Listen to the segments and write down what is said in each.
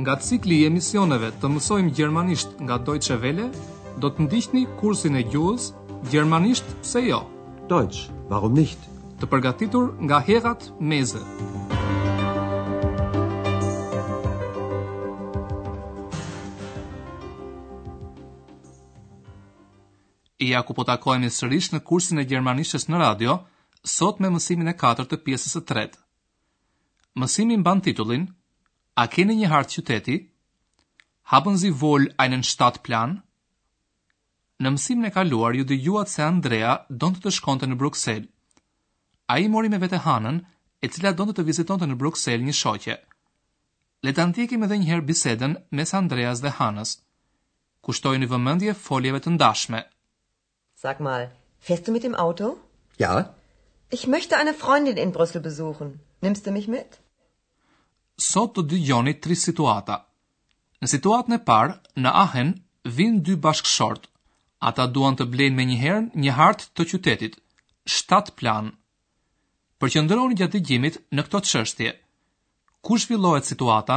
Nga cikli i emisioneve të mësojmë gjermanisht nga Deutsche Welle, do të ndiqni kursin e gjuhës Gjermanisht pse jo? Deutsch, warum nicht? Të përgatitur nga Herrad Meese. E ja ku po takohemi sërish në kursin e gjermanishtes në radio, sot me mësimin e katërt të pjesës së tretë. Mësimi mban titullin A keni një hartë qyteti? Haben Sie wohl einen Stadtplan? Në mësimin e kaluar ju dëgjuat se Andrea donte të shkonte në Bruksel. Ai mori me vete Hanën, e cila donte të vizitonte në Bruksel një shoqe. Le ta ndjekim edhe një herë bisedën mes Andreas dhe Hanës. Kushtojini vëmendje foljeve të ndashme. Sag mal, fährst du mit dem Auto? Ja. Ich möchte eine Freundin in Brüssel besuchen. Nimmst du mich mit? Sot do të dëgjoni tri situata. Në situatën e parë, në Aachen vijnë dy bashkëshortë. Ata duan të blejnë menjëherë një hartë të qytetit, Stadtplan. Përqendrohuni gjatë dëgjimit në këto çështje. Ku zhvillohet situata?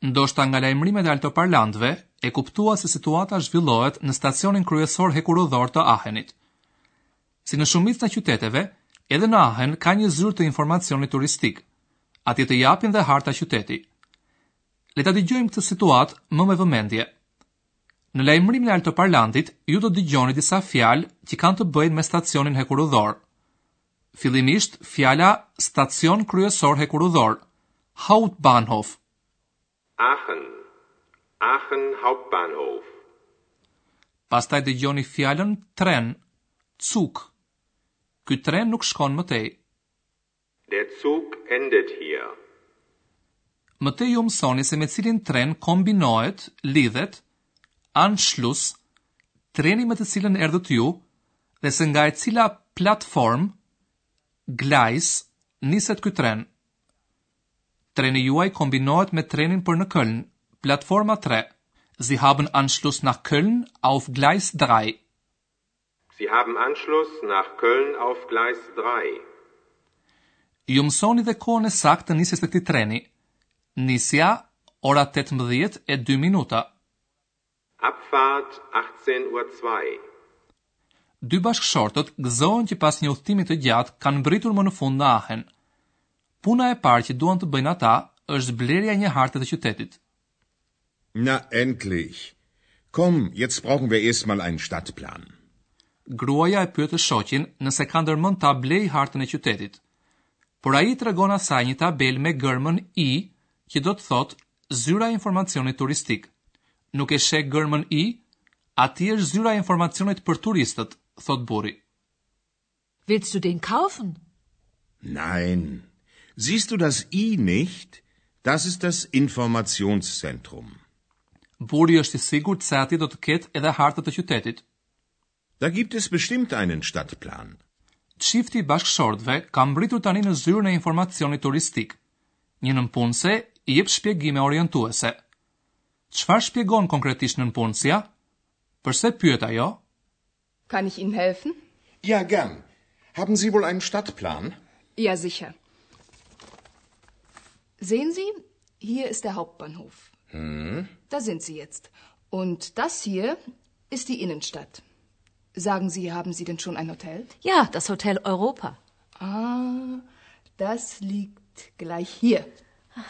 Ndoshta nga lajmërimet e altoparlantëve e kuptuat se situata zhvillohet në stacionin kryesor hekurudhor të Aachenit. Si në shumicën e qyteteve, edhe në Aachen ka një zyrë të informacionit turistik. Atje të japin dhe harta qyteti. Le ta dëgjojmë këtë situatë më me vëmendje. Në lajmërimin e altoparlantit ju do të dëgjoni disa fjalë që kanë të bëjnë me stacionin hekurudhor. Fillimisht fjala stacion kryesor hekurudhor, Hauptbahnhof. Aachen, Aachen Hauptbahnhof. Pastaj dëgjoni fjalën tren, Zug. Ky tren nuk shkon më tej. Der Zug endet hier. Më tej ju mësoni se me cilin tren kombinohet, lidhet, Anschluss, treni me të cilin erdhët ju dhe se nga e cila platformë, Gleis, niset ky tren. Treni juaj kombinohet me trenin për në Köln, platforma tre, Sie haben Anschluss nach Köln auf Gleis 3. Sie haben Anschluss nach Köln auf Gleis drei. Ju mësoni dhe kohën e saktë të nisjes së këtij treni. Nisja, ora tetëmbëdhjetë e dy minuta. Abfahrt, achtzehn Uhr zwei. Dy bashkëshortët gëzohen që pas një udhëtimi të gjatë kanë mbërritur më në fund në Aachen. Puna e parë që duan të bëjnë ata është blerja e një harte të qytetit. Na endlich! Komm, jetzt brauchen wir erst mal einen Stadtplan! Gruaja e pyet të shoqin nëse ka ndërmend ta blejë hartën e qytetit. Por ai i tregon asaj një tabelë me gërmën I, që do të thotë Zyra e Informacionit Turistik. Nuk e sheh gërmën I? Aty është Zyra e Informacionit për Turistët, thotë burri. Willst du den kaufen? Nein. Siehst du das I nicht? Das ist das Informationszentrum. Burri është i sigurt se aty do të ketë edhe harta të qytetit. Da gibt es bestimmt einen Stadtplan. Çifti i bashkëshortëve ka mbërritur tani në zyrën e informacionit turistik. Një nëpunëse i jep shpjegime orientuese. Çfarë shpjegon konkretisht nëpunësja? Përse pyet ajo? Kan ich Ihnen helfen? Ja, gern. Haben Sie wohl einen Stadtplan? Ja, sicher. Sehen Sie, hier ist der Hauptbahnhof. Hm. Da sind Sie jetzt. Und das hier ist die Innenstadt. Sagen Sie, haben Sie denn schon ein Hotel? Ja, das Hotel Europa. Ah, das liegt gleich hier.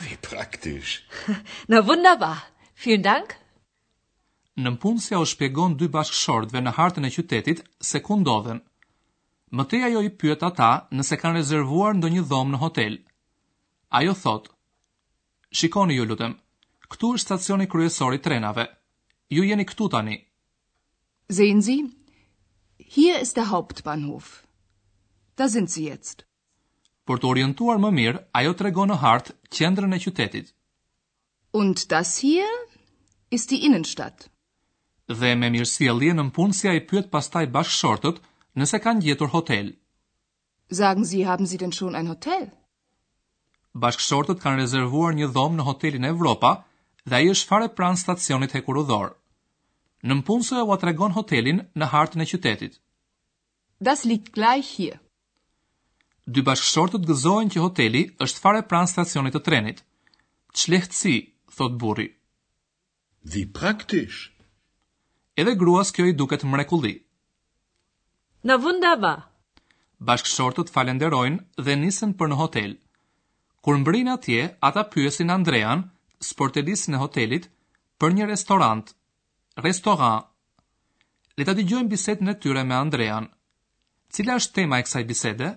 Wie praktisch. Na wunderbar. Vielen Dank. Nëpunësja u shpjegon dy bashkëshortëve në hartën e qytetit se ku ndodhen. Më tej ajo i pyet ata nëse kanë rezervuar ndonjë dhomë në hotel. Ajo thotë, Shikoni ju lutem, këtu është stacioni kryesor i trenave. Ju jeni këtu tani. Sehen Sie, hier ist der Hauptbahnhof. Da sind Sie jetzt. Për t'u orientuar më mirë, ajo tregon në hartë qendrën e qytetit. Und das hier ist die Innenstadt. Dhe me mirësjellje nëpunësja i pyet pastaj bashkëshortët nëse kanë gjetur hotel. Sagen Sie, haben Sie denn schon ein Hotel? Bashkëshortët kanë rezervuar një dhomë në hotelin Evropa dhe ai është fare pranë stacionit hekurudhor. Nëpunësja ua tregon hotelin në hartën e qytetit. Das liegt gleich hier. Dy bashkëshortët gëzohen që hoteli është fare pranë stacionit të trenit. Ç'lehtësi, thotë burri. Wie praktisch. Edhe gruas kjo i duket mrekulli. Na wunderbar. Bashkëshortët falenderojnë dhe nisen për në hotel. Kur mbërrijnë atje, ata pyesin Andrean, sportelistin e hotelit, për një restorant, Restoran. Le ta dëgjojmë bisedën e tyre me Andrean. Cila është tema e kësaj bisede?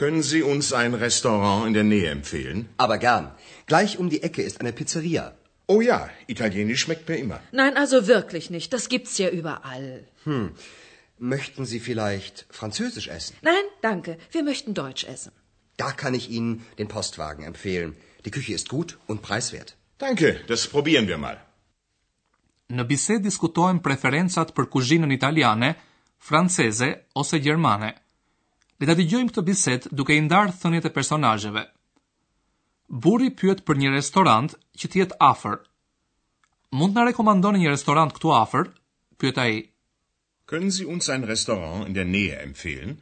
Können Sie uns ein Restaurant in der Nähe empfehlen? Aber gern. Gleich um die Ecke ist eine Pizzeria. Oh ja, italienisch schmeckt mir immer. Nein, also wirklich nicht. Das gibt's ja überall. Hm. Möchten Sie vielleicht französisch essen? Nein, danke. Wir möchten deutsch essen. Da kann ich Ihnen den Postwagen empfehlen. Die Küche ist gut und preiswert. Danke, das probieren wir mal. Në bisedë diskutohen preferencat për kuzhinën italiane, franceze ose gjermane. Le ta dëgjojmë këtë bisedë duke i ndarë thëniet e personazheve. Burri pyet për një restorant që të jetë afër. Mund të na rekomandoni një restorant këtu afër? pyet ai. Können Sie uns ein Restaurant in der Nähe empfehlen?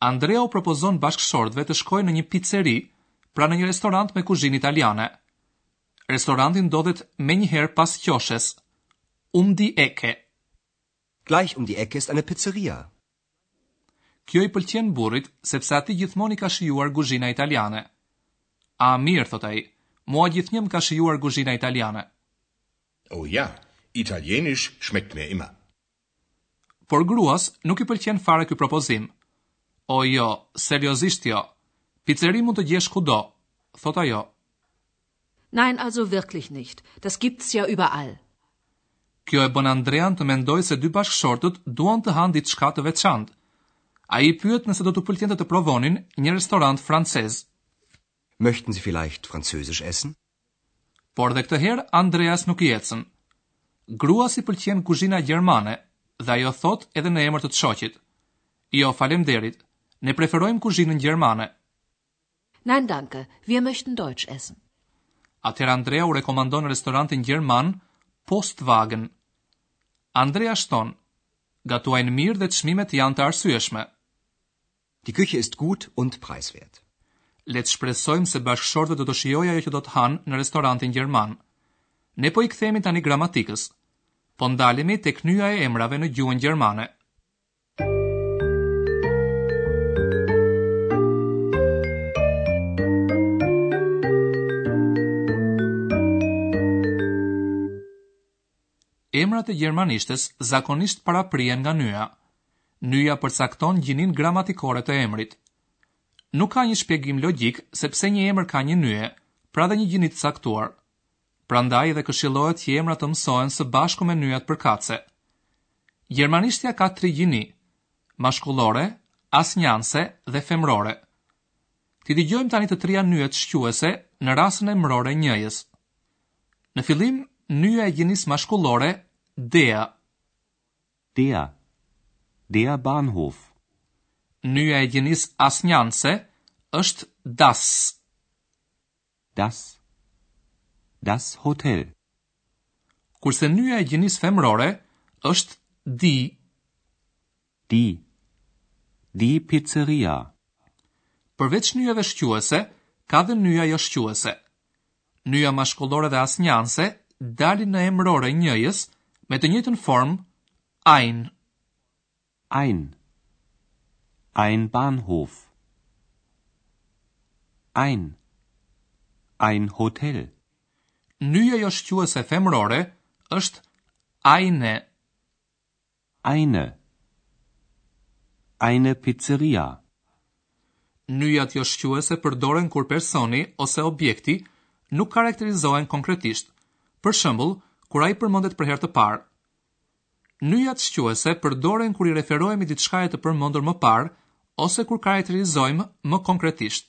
Andrea u propozon bashkëshortëve të shkojnë në një piceri, pra në një restorant me kuzhinë italiane. Restoranti ndodhet menjëherë pas qoshes Um die Ecke. Gleich um die Ecke ist eine Pizzeria. Kjo i pëlqen burrit, sepse atij gjithmonë i ka shijuar guzhina italiane. Ah, mirë, thotë ai, mua gjithnjë më ka shijuar guzhina italiane. Oh ja, Italienisch schmeckt mir immer. Por gruas nuk i pëlqen fare ky propozim. O jo, seriozisht jo. Piceri mund të gjesh kudo, thotë ajo. Nein, also wirklich nicht. Das gibt's ja überall. Kjo e bën Andrean të mendojë se dy bashkëshortët duan të hanë diçka të veçantë. Ai i pyet nëse do t'u pëlqente të provonin një restorant francez. Möchten Sie vielleicht französisch essen? Por dhe këtë herë Andreas nuk i ecën. Gruas i pëlqen kuzhina gjermane dhe ajo thotë edhe në emër të të shoqit, Jo, faleminderit, ne preferojmë kuzhinën gjermane. Nein danke, wir möchten deutsch essen. Atëherë Andrea u rekomandon restorantin gjerman Postwagen. Andrea shton, Gatuajnë mirë dhe çmimet janë të arsyeshme. Die Küche ist gut und preiswert. Le të shpresojmë se bashkëshortëve do t'u shijojë ajo që do të hanë në restorantin gjerman. Ne po i kthehemi tani gramatikës. Po ndalemi tek nyja e emrave në gjuhën gjermane. Emrat e gjermanishtes zakonisht paraprihen nga nyja. Nyja përcakton gjininë gramatikore të emrit. Nuk ka një shpjegim logjik se pse një emër ka një nyje, pra dhe një gjini të caktuar. Prandaj dhe këshillohet që emrat të mësohen së bashku me nyjat përkatëse. Gjermanishtja ka tri gjini, mashkullore, asnjanëse dhe femërore. T'i dëgjojmë tani të trija nyjet shquese në rasën emërore njëjës. Në fillim, nyja e gjinisë mashkullore, der. Der. Der Bahnhof. Nyja e gjinisë asnjanëse është das. Das. Das Hotel. Kurse nyja e gjinisë femërore është die. Die. Die Pizzeria. Përveç nyjave shquese, ka dhe nyja joshquese. Nyja mashkullore dhe asnjanëse dalin në emërore njëjës me të njëjtën formë, ein. Ein. Ein Bahnhof. Ein. Ein Hotel. Nyja joshquese femërore është eine. Eine. Eine Pizzeria. Nyjat joshquese përdoren kur personi ose objekti nuk karakterizohen konkretisht, për shembull, kur ai përmendet për herë të parë. Nyjat shquese përdoren kur i referohemi diçkaje të përmendur më parë ose kur karakterizojmë më konkretisht.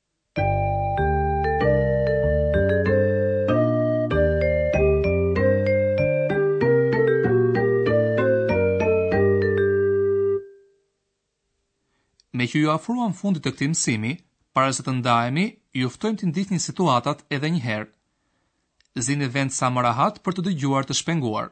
Meqë iu afruam fundit të këtij mësimi, para se të ndahemi, ju ftojmë të ndiqni situatat edhe një herë. Zini vend sa më rahat për të dëgjuar të shpenguar.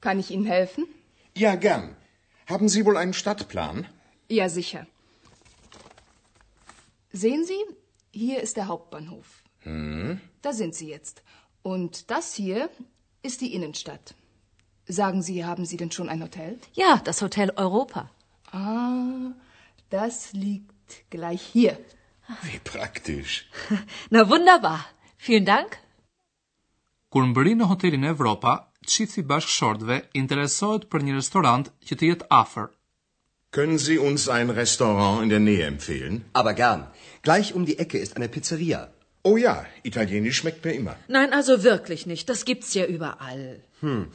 Kann ich Ihnen helfen? Ja, gern. Haben Sie wohl einen Stadtplan? Ja, sicher. Sehen Sie, hier ist der Hauptbahnhof. Hm? Da sind Sie jetzt. Und das hier ist die Innenstadt. Sagen Sie, haben Sie denn schon ein Hotel? Ja, das Hotel Europa. Ah, das liegt gleich hier. Wie praktisch. Na wunderbar. Vielen Dank. Kur mbëri në hotelin e Evropa, çifti bashkëshortëve interesohet për një restorant që të jetë afër. Können Sie uns ein Restaurant in der Nähe empfehlen? Aber gern. Gleich um die Ecke ist eine Pizzeria. Oh ja, italienisch schmeckt mir immer. Nein, also wirklich nicht. Das gibt's ja überall. Hm.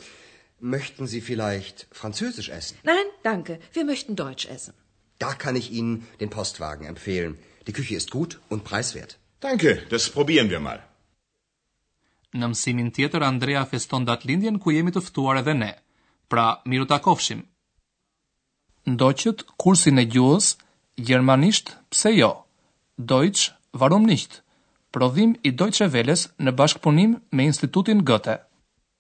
Möchten Sie vielleicht französisch essen? Nein, danke. Wir möchten deutsch essen. Da kann ich Ihnen den Postwagen empfehlen. Die Küche ist gut und preiswert. Danke, das probieren wir mal. Në mësimin tjetër Andrea feston datëlindjen ku jemi të ftuar edhe ne. Pra, mirutakofshim! Ndoqët kursin e gjuhës, gjermanisht pse jo? Deutsch, warum nicht? Prodhim i Deutsche Welles në bashkëpunim me Institutin Goethe.